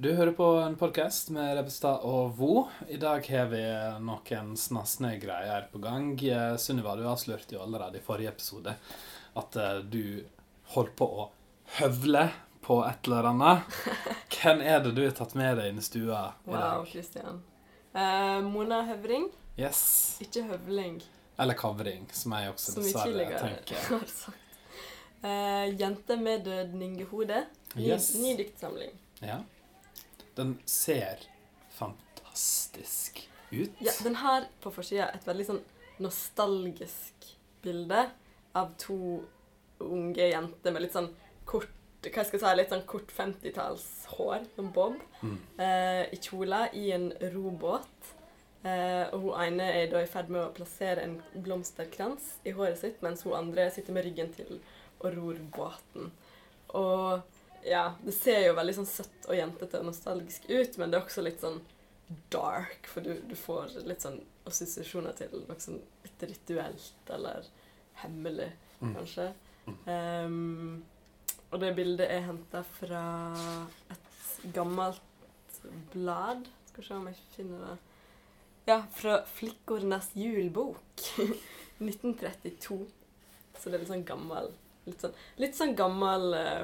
Du hører på en podkast med Rebbestad og Vo. I dag har vi noen snasne greier på gang. Eh, Sunniva, du avslørte jo allerede i forrige episode at eh, du holdt på å høvle på et eller annet. Hvem er det du har tatt med deg inn i stua i Wow, dag? Christian. Eh, Mona Høvring, Yes. ikke høvling, Eller kavring, som jeg også som vi dessverre tenker. har sagt. Eh, Jente med dødningehode. Ny, Yes. ny diktsamling. Ja. Den ser fantastisk ut. Ja, den har på forsida et veldig sånn nostalgisk bilde av to unge jenter med litt sånn kort hva skal jeg si, litt sånn kort 50-tallshår, som bob, Mm. eh, i kjole i en robåt. Eh, og hun ene er da i ferd med å plassere en blomsterkrans i håret sitt, mens hun andre sitter med ryggen til og ror båten. Og ja, det ser jo veldig sånn søtt og jentete og nostalgisk ut, men det er også litt sånn dark, for du, du får litt sånn assosiasjoner til noe sånn litt rituelt eller hemmelig, Mm. kanskje. Ehm, og det bildet er henta fra et gammelt blad. Skal se om jeg finner det. Ja, fra Flikkornas julbok. 1932. Så det er litt sånn gammel Litt sånn, litt sånn gammel uh,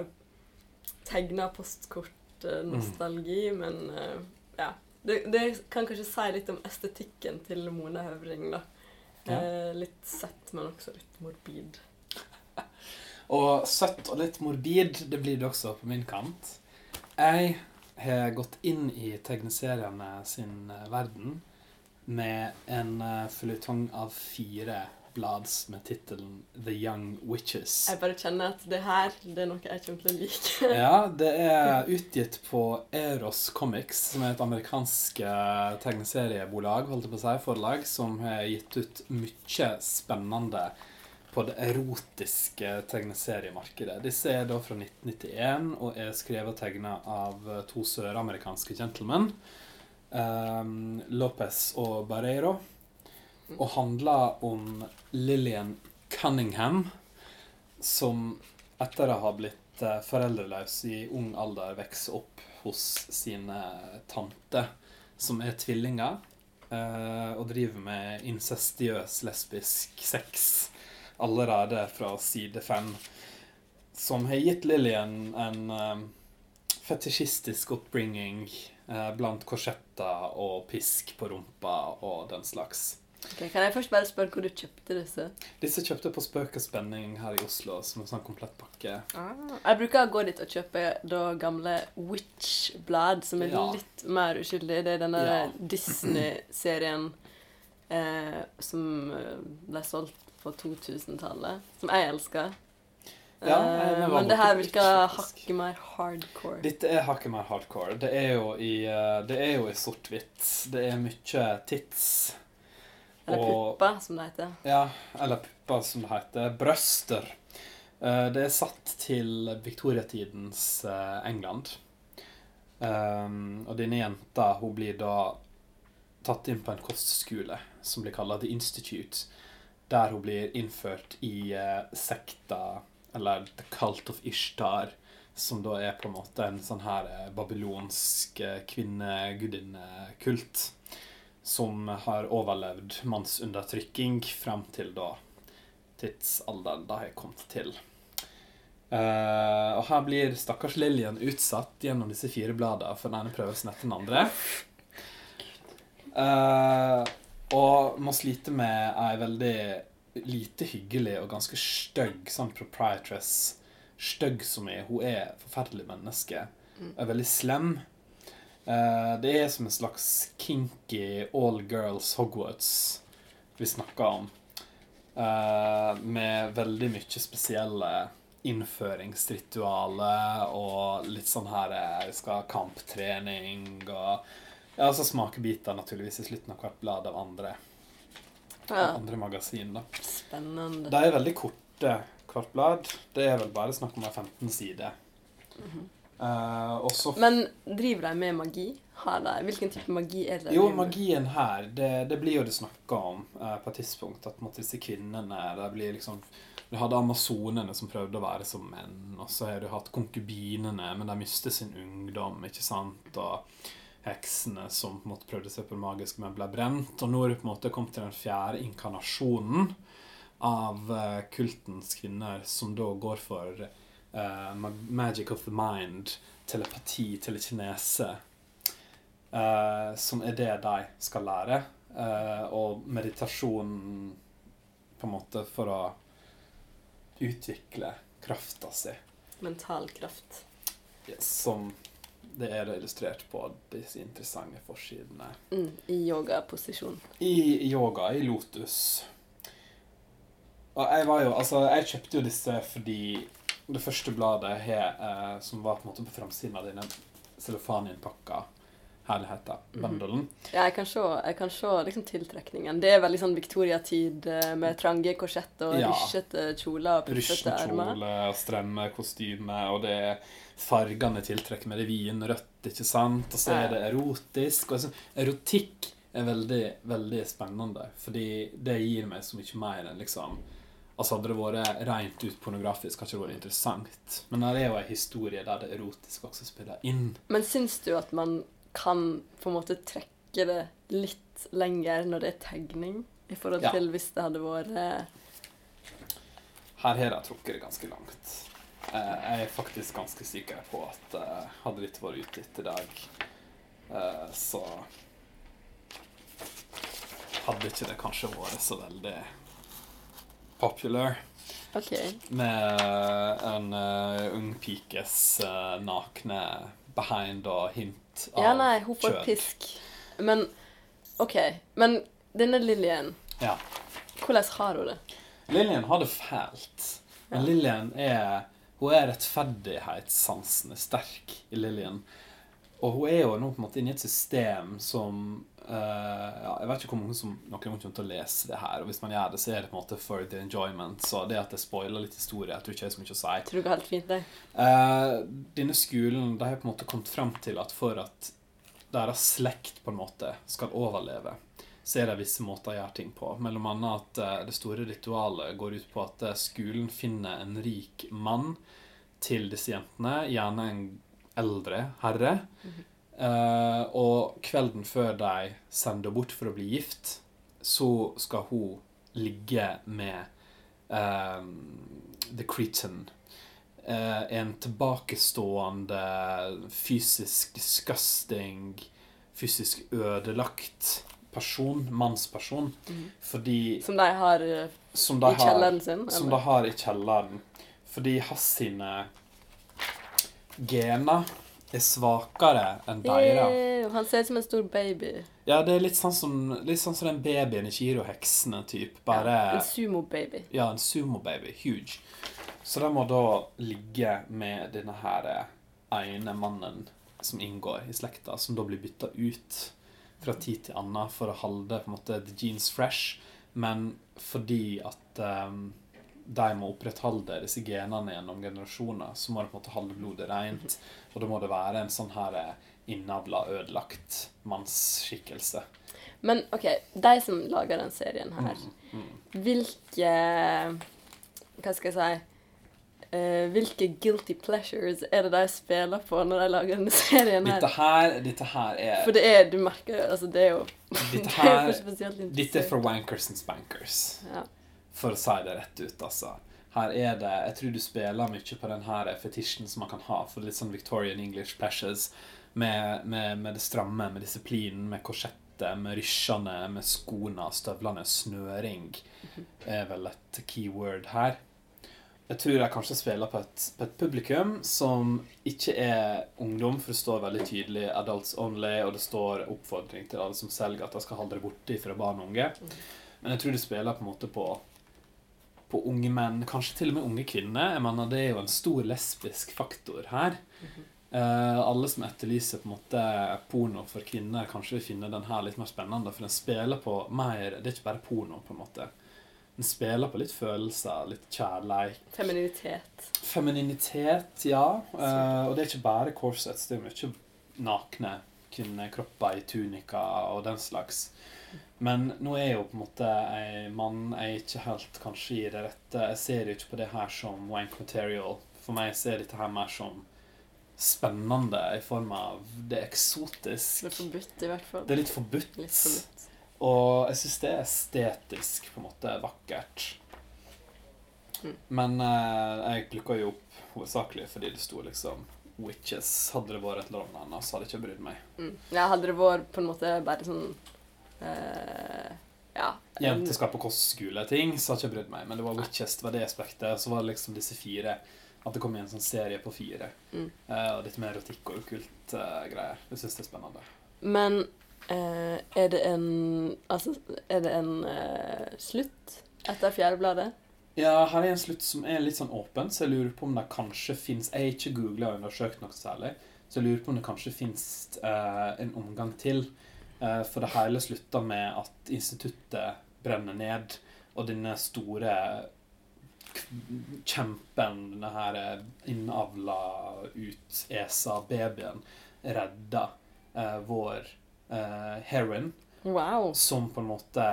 tegna postkortnostalgi, men uh, ja. Det, det kan kanskje si litt om estetikken til Mona Høvring, da. Ja. Eh, litt søtt, men også litt morbid. Og søtt og litt morbid, det blir det også på min kant. Jeg har gått inn i tegneseriene sin eh, verden med en uh, føljetong av fire blads med tittelen The Young Witches. Jeg bare kjenner at det her det er noe jeg kommer til å like. Ja, det er utgitt på Eros Comics, som er et amerikansk eh, tegneseriebolag, holdt jeg på å si, forlag, som har gitt ut mye spennende på det erotiske tegneseriemarkedet. Disse er da fra 1991 og er skrevet og tegna av eh, to søramerikanske gentlemen, um, Lopez og Barreiro, og handler om Lillian Cunningham, som etter å ha blitt eh, foreldreløs i ung alder vokser opp hos sine tanter, som er tvillinger, eh, og driver med incestiøs lesbisk sex allerede fra side fem. Som har gitt Lillian en eh, fetisjistisk oppbringing blant korsetter og pisk på rumpa og den slags. Ok, kan jeg først bare spørre hvor du kjøpte disse? Disse kjøpte på Spøk og spenning her i Oslo som en sånn komplett pakke. Ah, Jeg bruker å gå dit og kjøpe da gamle Witch-blad, som er Ja. litt mer uskyldig. Det er denne Ja. Disney-serien eh, som eh, ble solgt på 2000-tallet, som jeg elsker. Ja, Eh, jeg men det her virker hakket mer hardcore. Dette er hakket mer hardcore. Det er jo i, eh, det er jo i sort-hvitt. Det er mye tits. Eller pupper, som det heter. Ja, eller pupper, som det heter. Brøster. Eh, Det er satt til viktoriatidens eh, England. Um, og denne jenta hun blir da tatt inn på en kostskole som blir kalt The Institute, der hun blir innført i eh, sekta, eller The Cult of Ishtar, som da er på en måte en sånn her eh, babylonsk kvinnegudinnekult. kvinnegudinnekult som har overlevd mannsundertrykking frem til da tidsalderen da har kommet til. Uh, og her blir stakkars Lillian utsatt gjennom disse fire bladene for den ene prøvelsen etter den andre. Uh, og må slite med ei veldig lite hyggelig og ganske stygg sånn proprietress. Stygg som er. Hun er et forferdelig menneske. Er veldig slem. Eh, det er som en slags kinky all girls Hogwarts vi snakker om. Eh, med veldig mye spesielle innføringsritualer og litt sånn her eh, Vi skal ha kamptrening og Ja, så smakebiter naturligvis i slutten av hvert blad av andre, Ja, andre magasin. da. spennende. De er veldig korte, hvert blad. Det er vel bare snakk om ei 15 sider. Mm og så Men driver de med magi? har de? Hvilken type magi er det? Jo, magien her, det, det blir jo det snakka om uh, på et tidspunkt. At måtte disse kvinnene det blir liksom Du hadde amazonene som prøvde å være som menn, og så har du hatt konkubinene, men de mistet sin ungdom, ikke sant? Og heksene som på en måte prøvde seg på det magiske, men ble brent. Og nå er du på en måte kommet til den fjerde inkarnasjonen av eh, kultens kvinner, som da går for mag- magic of the mind, telepati, telekinese. Uh, som er det de skal lære. Uh, og meditasjon på en måte for å utvikle krafta si. Mental kraft. Yes, som det er illustrert på disse interessante forsidene. Mm, I yogaposisjon. I yoga, i lotus. Og jeg var jo Altså, jeg kjøpte jo disse fordi det første bladet har, eh, som var på en måte på framsiden av denne cellophaninnpakka herligheten, bundlen. Ja, jeg kan se, jeg kan se liksom tiltrekningen. Det er veldig sånn Victoria-tid eh, med trange korsett og Ja. rysjete kjoler og puffete ermer. Rysjenkjole, strømmekostyme, og det er fargene tiltrekker med det vinrødt, ikke sant? Og så er det erotisk. Og så, erotikk er veldig, veldig spennende, fordi det gir meg så mye mer enn liksom Altså Hadde det vært rent ut pornografisk, hadde det vært interessant. Men det er jo en historie der det erotiske også spiller inn. Men syns du at man kan på en måte trekke det litt lenger når det er tegning, i forhold Ja. til hvis det hadde vært eh, Her har de trukket det ganske langt. Eh, Jeg er faktisk ganske sikker på at eh, hadde dette vært utgitt i dag, så hadde ikke det kanskje vært så veldig popular Okay. med en uh, ung pikes uh, nakne behind og hint av Ja, nei, hun får pisk. Men OK. Men denne Lillian, Ja. hvordan har hun det? Lillian har det fælt. Men Ja. Lillian er Hun er rettferdighetssansen er sterk i Lillian. Og hun er jo nå på en måte inne i et system som uh, ja, Jeg vet ikke hvor mange som noen kommer til å lese det her. Og hvis man gjør det, så er det på en måte for the enjoyment. Så det at det spoiler litt historie, jeg tror ikke det er så mye å si. Tror du helt fint, det? Uh, denne skolen de har på en måte kommet frem til at for at deres slekt på en måte skal overleve, så er det visse måter å gjøre ting på. Mellom annet at eh, det store ritualet går ut på at eh, skolen finner en rik mann til disse jentene, gjerne en eldre herre. Uh, og kvelden før de sender bort for å bli gift, så skal hun ligge med uh, The Cretan. Uh, en tilbakestående, fysisk disgusting, fysisk ødelagt person, mannsperson, fordi Som de har Som de i kjelleren sin? som de har i kjelleren. Fordi hans sine gener er svakere enn deres. Ew, Han ser ut som en stor baby. Ja, det er litt sånn som, litt sånn som den babyen i Kiro-heksene, typ. Bare Ja, en sumo-baby. Ja, en sumo-baby. Huge. Så den må da ligge med denne her ene mannen som inngår i slekta, som da blir bytta ut fra tid til annen for å holde på en måte the genes fresh, men fordi at um, de må opprettholde disse genene gjennom generasjoner, så må de på en måte holde blodet rent, og da må det være en sånn her innavla, ødelagt mannsskikkelse. Men OK, de som lager den serien her, Mm. hvilke Hva skal jeg si Uh, Hvilke guilty pleasures er det de spiller på når de lager denne serien Dette her? her, dette her er For det er Du merker Altså, det er jo Dette Det er her for spesielt Dette er for wankers and spankers, Ja. For å si det rett ut, altså. Her er det Jeg tror du spiller mye på den her fetisjen som man kan ha for litt sånn Victorian English pleasures, med, med, med det stramme, med disiplinen, med korsettet, med rysjene, med skoene, støvlene, snøring er vel et keyword her. Jeg tror jeg kanskje spiller på et, på et publikum som ikke er ungdom, for det står veldig tydelig 'adults only', og det står oppfordring til alle som selger at de skal holde det borte fra barn og unge. Men jeg tror det spiller på en måte på på unge menn, kanskje til og med unge kvinner. Jeg mener, Det er jo en stor lesbisk faktor her. Uh, alle som etterlyser på en måte porno for kvinner, kanskje vil finne den her litt mer spennende, for den spiller på mer Det er ikke bare porno, på en måte. Den spiller på litt følelser, litt kjærleik. Femininitet. Femininitet, ja. Uh, og det er ikke bare corsets, det er mye nakne kvinnekropper i tunika og den slags. Men nå er jeg jo på en måte en mann. Jeg ikke helt kanskje i det rette Jeg ser jo ikke på det her som wank material. For meg ser dette her mer som spennende i form av det er eksotisk. Det er forbudt, i hvert fall. Det er litt forbudt. Litt forbudt. Og jeg syns det er estetisk på en måte vakkert. Mm. Men eh, jeg plukka jo opp hovedsakelig fordi det sto liksom Witches. Hadde det vært et eller annet, så hadde jeg ikke brydd meg. Mm. Ja, hadde det vært på en måte bare sånn uh, Ja. en- Jenter skal på kostskoleting, så hadde jeg ikke brydd meg. Men det var Witches, det var det aspektet. Så var det liksom disse fire. At det kom i en sånn serie på fire. Mm. Uh, og litt mer erotikk og okkult uh, greier. Jeg syns det er spennende. Men uh, er det en Altså, er det en eh, slutt etter fjerde bladet? Ja, her er en slutt som er litt sånn åpen, så jeg lurer på om det kanskje fins Jeg har ikke googla og undersøkt noe særlig, så jeg lurer på om det kanskje fins eh, en omgang til. Eh, for det hele slutta med at instituttet brenner ned, og denne store kjempen, denne her eh, innavla ut ESA-babyen, redda eh, vår eh, heroin, Wow. som på en måte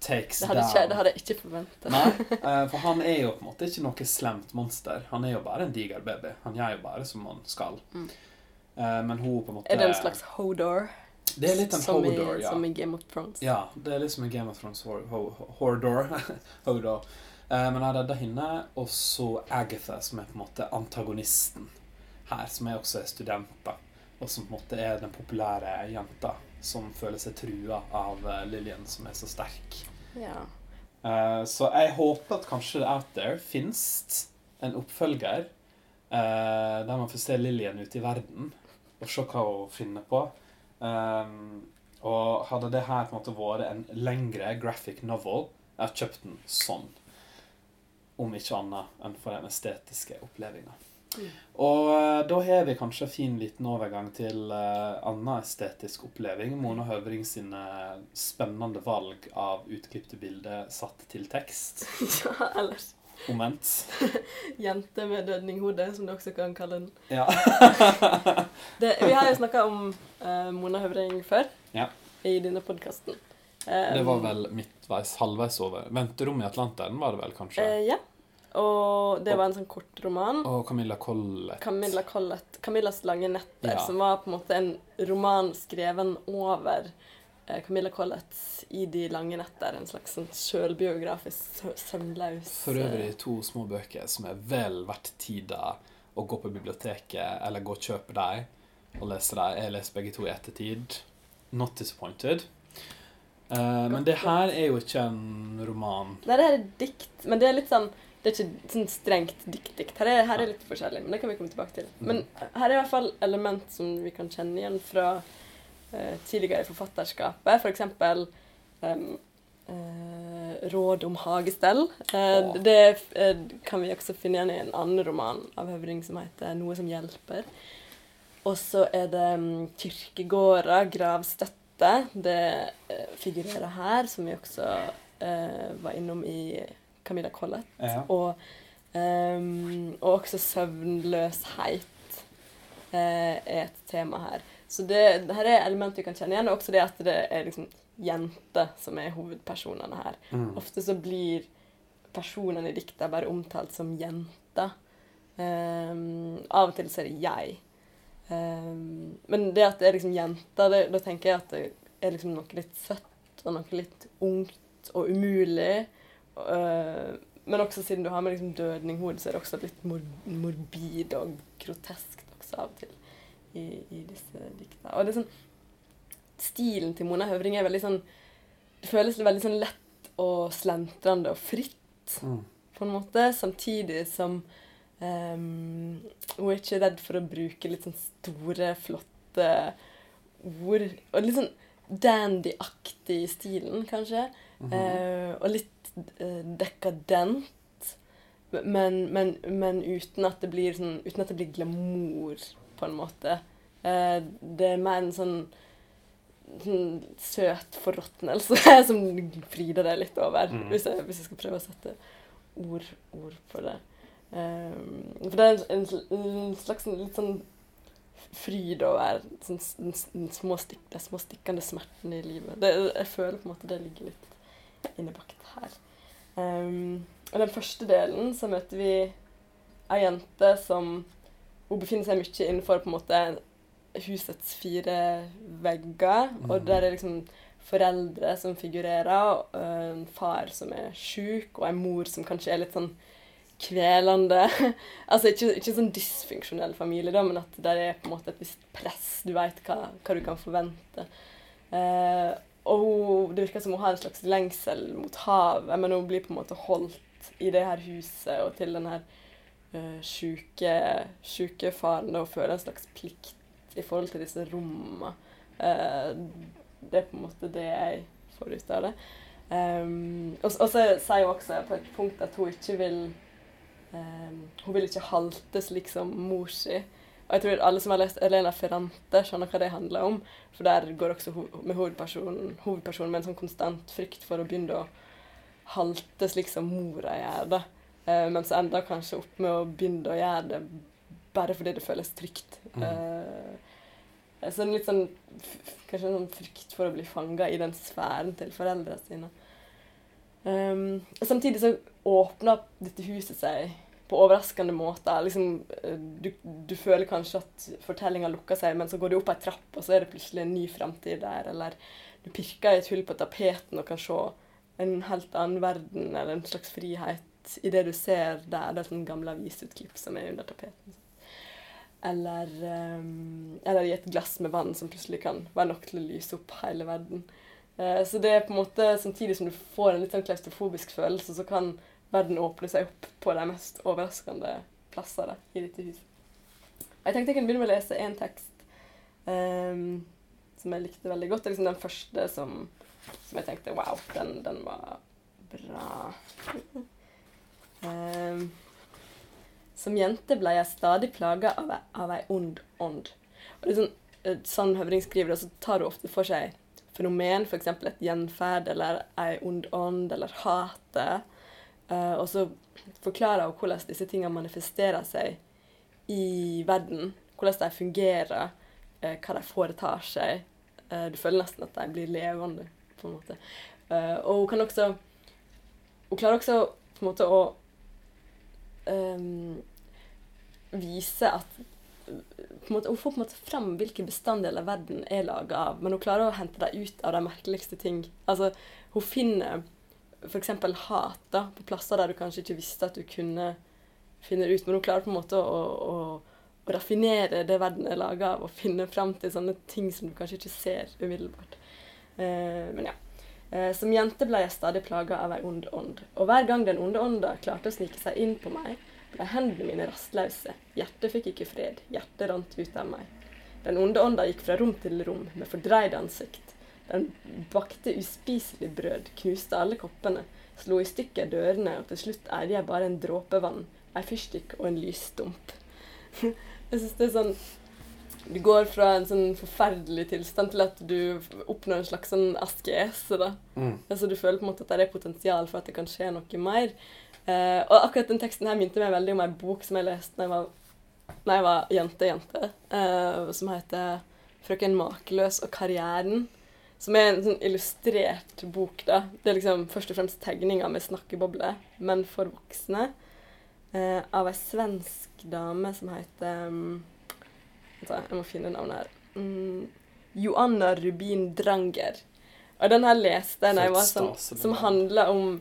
takes Det hadde, down ikke, det hadde jeg ikke forventa. Nei, eh, for han er jo på en måte ikke noe slemt monster. Han er jo bare en diger baby. Han gjør jo bare som han skal. Mm. Eh, Men hun på en måte Er det en slags hodor? Det er litt en som hodor, i, ja. Som i Game of Thrones? Ja, det er liksom en Game of Thrones ho- Hordor. Hodor. Eh, Men jeg redda henne, og så Agatha, som er på en måte antagonisten her, som er også student, da. Og som på en måte er den populære jenta som føler seg trua av eh, Lillian, som er så sterk. Ja. Uh, så jeg håper at kanskje det out there fins en oppfølger uh, der man får se Lillian ute i verden og se hva hun finner på. Um, og hadde det her på en måte vært en lengre graphic novel, jeg har kjøpt den sånn. Om ikke annet enn for den estetiske opplevelsen. Mm. Og eh, da har vi kanskje fin liten overgang til uh, annen estetisk oppleving. Mona Høvring sine spennende valg av utklipte bilder satt til tekst. ja, ellers Omvendt. Jente med dødninghode, som du også kan kalle den. Ja. Det, vi har jo snakka om uh, Mona Høvring før Ja. i denne podkasten. Det var vel midtveis, halvveis over. 'Venterom i Atlanteren' var det vel kanskje? Uh, Ja. Og det var en sånn kort roman. Og Camilla Collett. Camilla Collett, 'Camillas lange netter', Ja. som var på en måte en roman skreven over eh, Camilla Collett i de lange netter. En slags sånn sjølbiografisk, sø- søvnløs For øvrig to små bøker som er vel verdt tida å gå på biblioteket eller gå og kjøpe dem og lese dem. Jeg leser begge to i ettertid. Not disappointed. Uh, men det her er jo ikke en roman. Nei, det her er dikt, men det er litt sånn Det er ikke sånn strengt dikt-dikt. Her, er- her er litt forskjellig, men det kan vi komme tilbake til. Men her er i hvert fall element som vi kan kjenne igjen fra uh, tidligere i forfatterskapet. For eksempel em, eh, råd om hagestell. Uh, det kan vi også finne igjen i en annen roman av Høvring som heter 'Noe som hjelper'. Og så er det um, kirkegårder, gravstøtte. Det figurerer her, som vi også var innom i Camilla Collett. Ja. Og, um, og også søvnløshet uh, er et tema her. Så det, her er element vi kan kjenne igjen, og også det at det er liksom jenter som er hovedpersonene her. Mm. Ofte så blir personene i dikta bare omtalt som jenter. Um, av og til så er det jeg. Um, men det at det er liksom jenter, det, da tenker jeg at det er liksom noe litt søtt og noe litt ungt og umulig. Eh, men også siden du har med liksom dødninghode, så er det også litt mor morbid og groteskt også av og til i, i disse dikta. Og det er sånn Stilen til Mona Høvring er veldig sånn Det føles veldig sånn lett og slentrende og fritt Mm. på en måte, samtidig som um, hun er ikke redd for å bruke litt sånn store, flotte ord. Og litt sånn dandy-aktig i stilen, kanskje. Mm -hmm. uh, og litt dekadent. Men, men, men uten at det blir sånn Uten at det blir glamour, på en måte. Eh, det er mer en sånn, sånn søt forråtnelse som frider deg litt over. mm. Hvis, jeg, hvis jeg skal prøve å sette ord, ord på det. Um, for det er en, en, slags sånn litt sånn fryd over sånn, den, den små stikk, de små stikkende smertene i livet. Det, jeg føler på en måte det ligger litt innebakt her. Um, og den første delen så møter vi ei jente som Hun befinner seg mye innenfor på en måte husets fire vegger. Og Mhm. der er liksom foreldre som figurerer, og en far som er sjuk, og en mor som kanskje er litt sånn kvelende. altså ikke, ikke sånn dysfunksjonell familie, da, men at det er på en måte et visst press. Du veit hva, hva du kan forvente. Eh, og hun, det virker som hun har en slags lengsel mot havet, men hun blir på en måte holdt i det her huset og til den her uh, sjuke, faren og føler en slags plikt i forhold til disse rommene. Uh, det er på en måte det jeg får ut av det. Um, og, og så sier hun også på et punkt at hun ikke vil um, Hun vil ikke halte slik som mor si. Og jeg tror alle som har lest Elena Ferrante, skjønner hva det handler om. For der går også ho med hovedpersonen, hovedpersonen med en sånn konstant frykt for å begynne å halte slik som mora gjør det. Eh, men så ender kanskje opp med å begynne å gjøre det bare fordi det føles trygt. Mm. Eh, så en litt sånn Kanskje en sånn frykt for å bli fanga i den sfæren til foreldrene sine. Um, samtidig så åpner dette huset seg på overraskende måter. Liksom, eh, du, du føler kanskje at fortellinga lukker seg, men så går du opp ei trapp, og så er det plutselig en ny framtid der. Eller du pirker i et hull på tapeten og kan se en helt annen verden eller en slags frihet i det du ser der. Det er sånn gamle avisutklipp som er under tapeten. Eller, um, eller i et glass med vann som plutselig kan være nok til å lyse opp hele verden. Uh, så det er på en måte, samtidig som du får en litt sånn klaustrofobisk følelse, så kan verden åpner seg opp på de mest overraskende plasser i dette huset. Jeg tenkte jeg kunne begynne med å lese én tekst um, som jeg likte veldig godt. Det er liksom den første som, som jeg tenkte wow, den, den var bra. Um, som jente ble jeg stadig plaga av, av ei ond ånd. Og er sånn, eh, Høvring skriver det, så tar hun ofte for seg fenomen, f.eks. et gjenferd eller ei ond ånd eller hatet. Eh, og så forklarer hun hvordan disse tingene manifesterer seg i verden. Hvordan de fungerer, uh, hva de foretar seg. Uh, du føler nesten at de blir levende, på en måte. Og hun kan også Hun klarer også på en måte å um, vise at måte, Hun får på en måte fram hvilke bestanddeler verden er laga av, men hun klarer å hente dem ut av de merkeligste ting. Altså, hun finner f.eks. hat da, på plasser der du kanskje ikke visste at du kunne finne det ut, men hun klarer på en måte å, å, å raffinere det verden er laga av, og finne fram til sånne ting som du kanskje ikke ser umiddelbart. Eh, men ja. Eh, som jente ble jeg stadig plaga av ei ond ånd, og hver gang den onde ånda klarte å snike seg inn på meg, ble hendene mine rastløse. Hjertet fikk ikke fred. Hjertet rant ut av meg. Den onde ånda gikk fra rom til rom med fordreid ansikt. Den bakte uspiselig brød, knuste alle koppene, slo i stykker dørene, og til slutt eide jeg bare en dråpe vann, ei fyrstikk og en lysstump. jeg synes det er sånn Du går fra en sånn forferdelig tilstand til at du oppnår en slags sånn askese, da. Mm. Altså Du føler på en måte at det er potensial for at det kan skje noe mer. Uh, og akkurat den teksten her minte meg veldig om ei bok som jeg leste da jeg var, når jeg var jente-jente, uh, som heter 'Frøken Makeløs og karrieren'. Som er en sånn illustrert bok. da. Det er liksom først og fremst tegninger med snakkebobler, men for voksne. Eh, av ei svensk dame som heter um, jeg må finne navnet her. Mm, Joanna Rubin Dranger. Og den her leste jeg var sånn, som handler om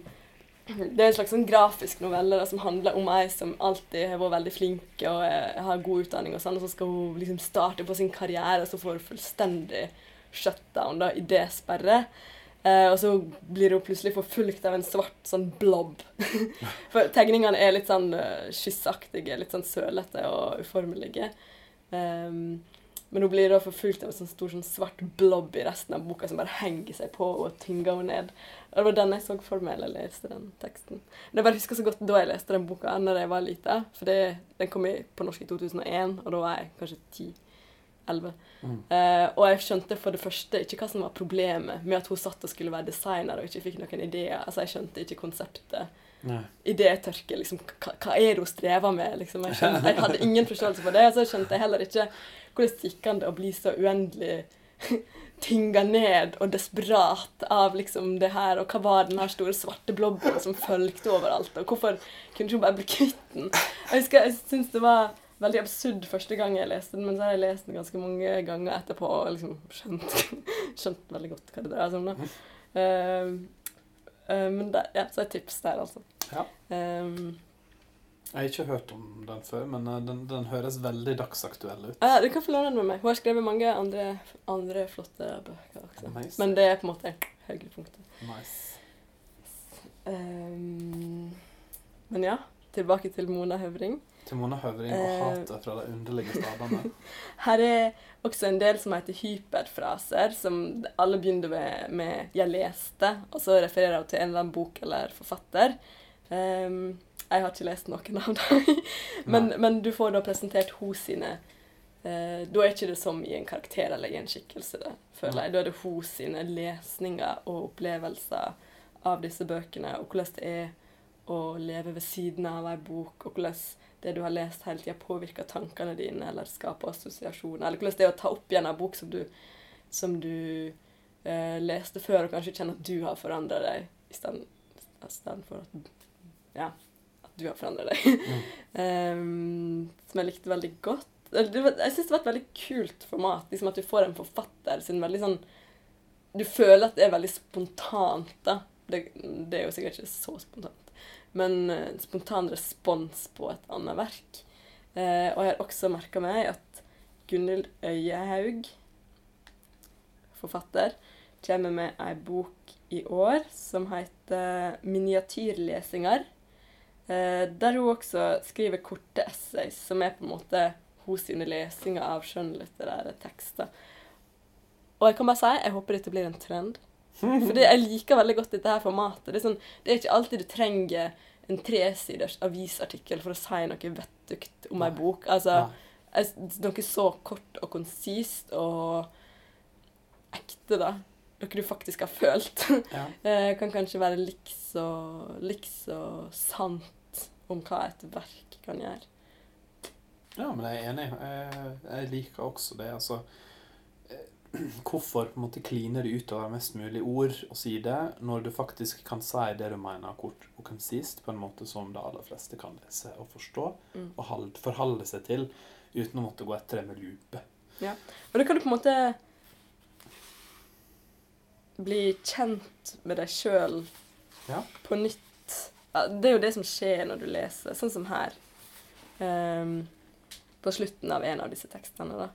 Det er en slags sånn grafisk novelle da, som handler om ei som alltid har vært veldig flink og er, har god utdanning, og sånn, og så skal hun liksom starte på sin karriere, og så får hun fullstendig shutdown, da, idésperre. Eh, og så blir hun plutselig forfulgt av en svart sånn blob. For tegningene er litt sånn uh, skisseaktige, litt sånn sølete og uformelige. Um, men hun blir da forfulgt av en sånn stor sånn svart blob i resten av boka som bare henger seg på og tynger henne ned. Og det var den jeg så for meg eller leste den teksten. Men jeg bare husker så godt da jeg leste den boka når jeg var lita. For det, den kom i, på norsk i 2001, og da var jeg kanskje 10-11. Mm. Uh, og jeg skjønte for det første ikke hva som var problemet med at hun satt og skulle være designer og ikke fikk noen ideer. Altså Jeg skjønte ikke konseptet idétørke. Liksom, hva, hva er det hun strever med? Liksom, jeg, skjønte, jeg hadde ingen forståelse for det. Og så skjønte jeg heller ikke hvordan det gikk an å bli så uendelig tynga ned og desperat av liksom det her, og hva var den her store svarte blobben som fulgte overalt, og hvorfor kunne hun ikke bare bli kvitt den? Jeg husker, jeg synes det var veldig absurd første gang jeg leste den, men så har jeg lest den ganske mange ganger etterpå og liksom skjønt, skjønt veldig godt hva det dreier seg om. da. Uh, uh, men det, ja, så et tips der, altså. Ja. Um, Jeg har ikke hørt om den før, men eh, den, den høres veldig dagsaktuell ut. ja, du kan få låne den med meg. Hun har skrevet mange andre, andre flotte bøker også. Nice. Men det er på en måte høydepunktet. Nice. Um, men ja, tilbake til Mona Høvring. Til Mona Høvring og hater hatet fra de underlige stadene. Her er også en del som heter hyperfraser, som alle begynner med, med 'jeg leste', og så refererer hun til en eller annen bok eller forfatter. Um, jeg har ikke lest noen av dem, men, men du får da presentert hun sine uh, Da er ikke det som i en karakter eller i en skikkelse, det, føler jeg. Da er det hun sine lesninger og opplevelser av disse bøkene, og hvordan det er å leve ved siden av ei bok, og hvordan det du har lest hele tida, påvirker tankene dine, eller skaper assosiasjoner, eller hvordan det er å ta opp igjen en bok som du, som du eh, leste før, og kanskje kjenner at du har forandra deg, istedenfor at ja, at du har forandra deg. Mm. um, som jeg likte veldig godt. Jeg syns det var et veldig kult format. liksom At du får en forfatter sin veldig sånn Du føler at det er veldig spontant, da. Det, det er jo sikkert ikke så spontant. Men eh, spontan respons på et annet verk. Eh, og jeg har også merka meg at Gunhild Øyehaug, forfatter, kommer med ei bok i år som heter 'Miniatyrlesinger'. Eh, der hun også skriver korte essays, som er på en måte sine lesinger av skjønnlitterære tekster. Og jeg kan bare si jeg håper dette blir en trend. Fordi jeg liker veldig godt dette her formatet. Det er, sånn, det er ikke alltid du trenger en tresiders avisartikkel for å si noe vettugt om ei bok. Altså, noe så kort og konsist og ekte, da. Noe du faktisk har følt. Ja. Eh, kan kanskje være likså likså sant om hva et verk kan gjøre. ja, men jeg er enig. Jeg, jeg liker også det. Altså eh, Hvorfor på en måte kliner det utover mest mulig ord og sider, når du faktisk kan si det du mener kort og konsist, på en måte som de aller fleste kan lese og forstå, Mm. og forholde seg til, uten å måtte gå etter det med lupe. Ja, Og da kan du på en måte bli kjent med deg sjøl Ja. på nytt. Det er jo det som skjer når du leser, sånn som her. Um, på slutten av en av disse tekstene, da.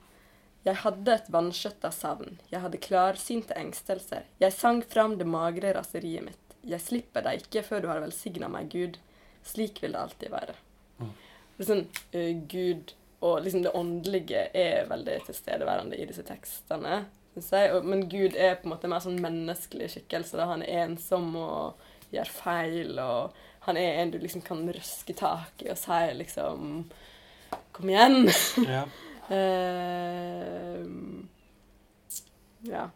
Jeg hadde et vanskjøtta savn, jeg hadde klarsynte engstelser, jeg sang fram det magre raseriet mitt. Jeg slipper deg ikke før du har velsigna meg, Gud. Slik vil det alltid være. Mm. Det sånn, uh, Gud og liksom det åndelige er veldig tilstedeværende i disse tekstene. Og, men Gud er på en måte mer sånn menneskelig skikkelse. Da. Han er ensom og gjør feil, og han er en du liksom kan røske tak i og si liksom Kom igjen! Ja. Ehm, ja.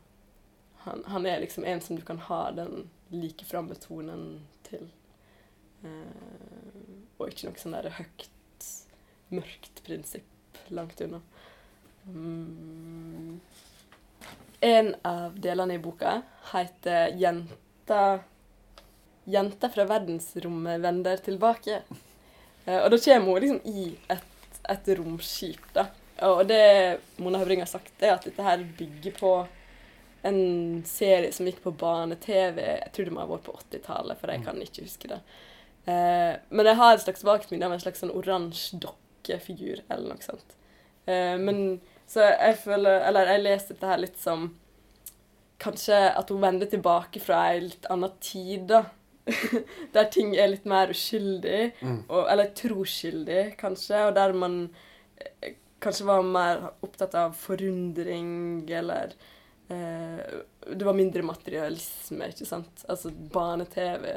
Han, han er liksom en som du kan ha den like framme tonen til. Uh, og ikke noe sånn der høyt, mørkt prinsipp langt unna. Um, En av delene i boka heter 'Jenta Jenta fra verdensrommet vender tilbake'. Uh, og da kommer hun liksom i et, et romskip, da. Og det Mona Høvring har sagt, er at dette her bygger på en serie som gikk på barne-TV. Jeg tror det må ha vært på 80-tallet, for jeg kan ikke huske det. Eh, men jeg har et slags vagt minne av en slags sånn oransje dokkefigur, eller noe sånt. Eh, men så jeg føler Eller jeg leser dette her litt som Kanskje at hun vender tilbake fra ei litt annen tid, da. der ting er litt mer uskyldig. Mm. Og, eller troskyldig, kanskje. Og der man eh, kanskje var mer opptatt av forundring, eller eh, Det var mindre materialisme, ikke sant? Altså barne-TV.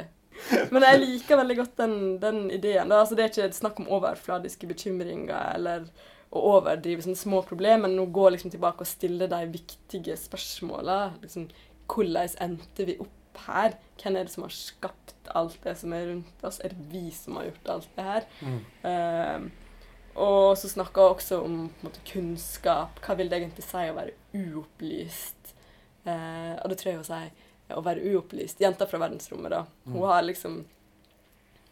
Men jeg liker veldig godt den, den ideen. Altså, det er ikke snakk om overfladiske bekymringer eller å overdrive sånne små problemer, men å gå liksom tilbake og stille de viktige spørsmåla. Liksom, hvordan endte vi opp her? Hvem er det som har skapt alt det som er rundt oss? Er det vi som har gjort alt det her? Mm. Eh, og så snakker hun også om måte, kunnskap. Hva vil det egentlig si å være uopplyst? Eh, og det tror jeg hun sier å være uopplyst. Jenta fra verdensrommet, da. Hun Mm. har liksom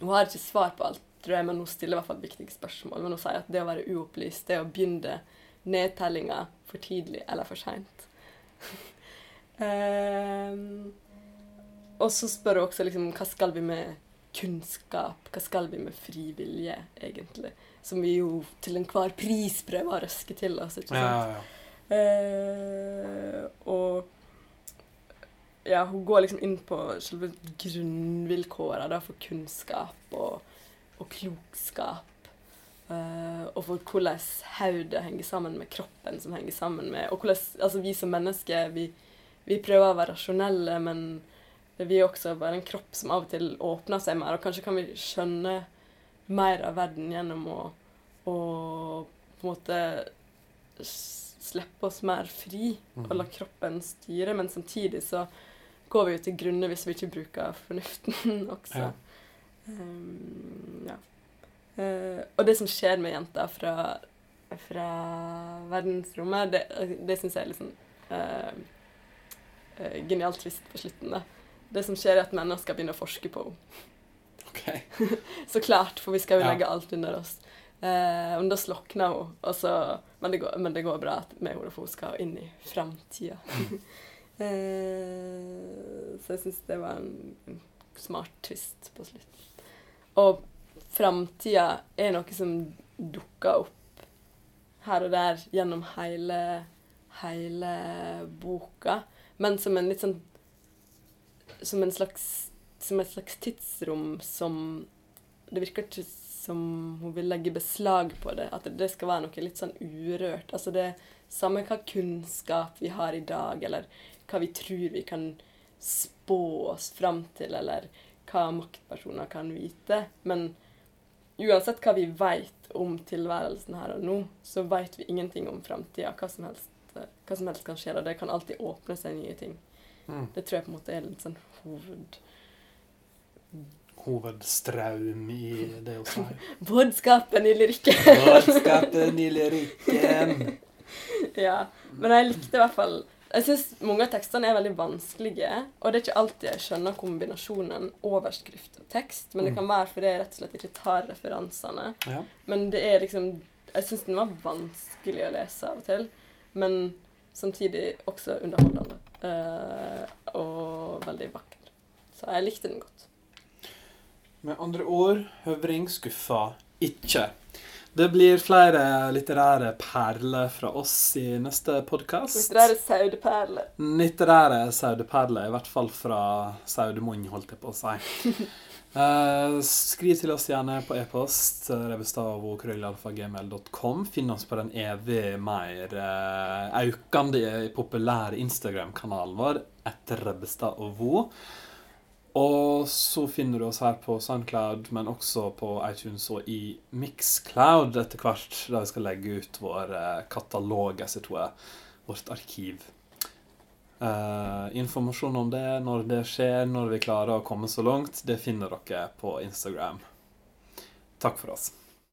Hun har ikke svar på alt, tror jeg, men hun stiller i hvert fall viktige spørsmål. Men hun sier at det å være uopplyst, det er å begynne nedtellinga for tidlig eller for seint. eh, og så spør hun også liksom hva skal vi med kunnskap? Hva skal vi med frivillige, egentlig? Som vi jo til enhver pris prøver å røske til oss. ikke sant? ja, ja. Eh, og ja, hun går liksom inn på selve grunnvilkårene for kunnskap og, og klokskap. Eh, og for hvordan hodet henger sammen med kroppen som henger sammen med Og hvordan altså, vi som mennesker vi, vi prøver å være rasjonelle, men vi er også bare en kropp som av og til åpner seg mer. Og kanskje kan vi skjønne mer av verden gjennom å, å på en måte slippe oss mer fri og la kroppen styre, men samtidig så går vi jo til grunne hvis vi ikke bruker fornuften også. Ja. Um, ja. Uh, og det som skjer med jenta fra, fra verdensrommet, det, det syns jeg er litt sånn uh, eh, genialt trist på slutten. da. Det som skjer, er at mennesker begynner å forske på henne. Ok. Så klart, for vi skal jo Ja. legge alt under oss. Eh, men da slokner hun, så, men, det går, men det går bra med henne, for hun skal inn i framtida. eh, så jeg syns det var en, en smart twist på slutten. Og framtida er noe som dukker opp her og der gjennom hele, hele boka, men som en litt sånn Som en slags som et slags tidsrom som Det virker ikke som hun vil legge beslag på det. At det skal være noe litt sånn urørt. Altså det Samme hva kunnskap vi har i dag, eller hva vi tror vi kan spå oss fram til, eller hva maktpersoner kan vite. Men uansett hva vi veit om tilværelsen her og nå, så veit vi ingenting om framtida. Hva, som helst- hva som helst kan skje, og det kan alltid åpne seg nye ting. Mm. Det tror jeg på en måte er litt sånn hoved... Hovedstraum i det å si. Budskapen i lyrikken. Budskapen i lyrikken. ja. Men jeg likte i hvert fall Jeg syns mange av tekstene er veldig vanskelige. Og det er ikke alltid jeg skjønner kombinasjonen overskrift og tekst. Men det Mm. kan være fordi jeg rett og slett ikke tar referansene. Ja. Men det er liksom Jeg syns den var vanskelig å lese av og til. Men samtidig også underholdende. eh, og veldig vakker. Så jeg likte den godt. Med andre ord, Høvring skuffa ikke. Det blir flere litterære perler fra oss i neste podkast. Litterære det er Litterære saudeperler, i hvert fall fra Saudemunn, holdt jeg på å si. uh, skriv til oss gjerne på e-post revestavokraøllalfagmail.com. Finn oss på den evig mer uh, aukende populære Instagram-kanalen vår etter Rebbestad og Vo. Og så finner du oss her på Soundcloud, men også på iTunes og i Mixcloud etter hvert, der vi skal legge ut vår eh, katalog, jeg tror jeg, vårt arkiv. Uh, informasjon om det, når det skjer, når vi klarer å komme så langt, det finner dere på Instagram. Takk for oss.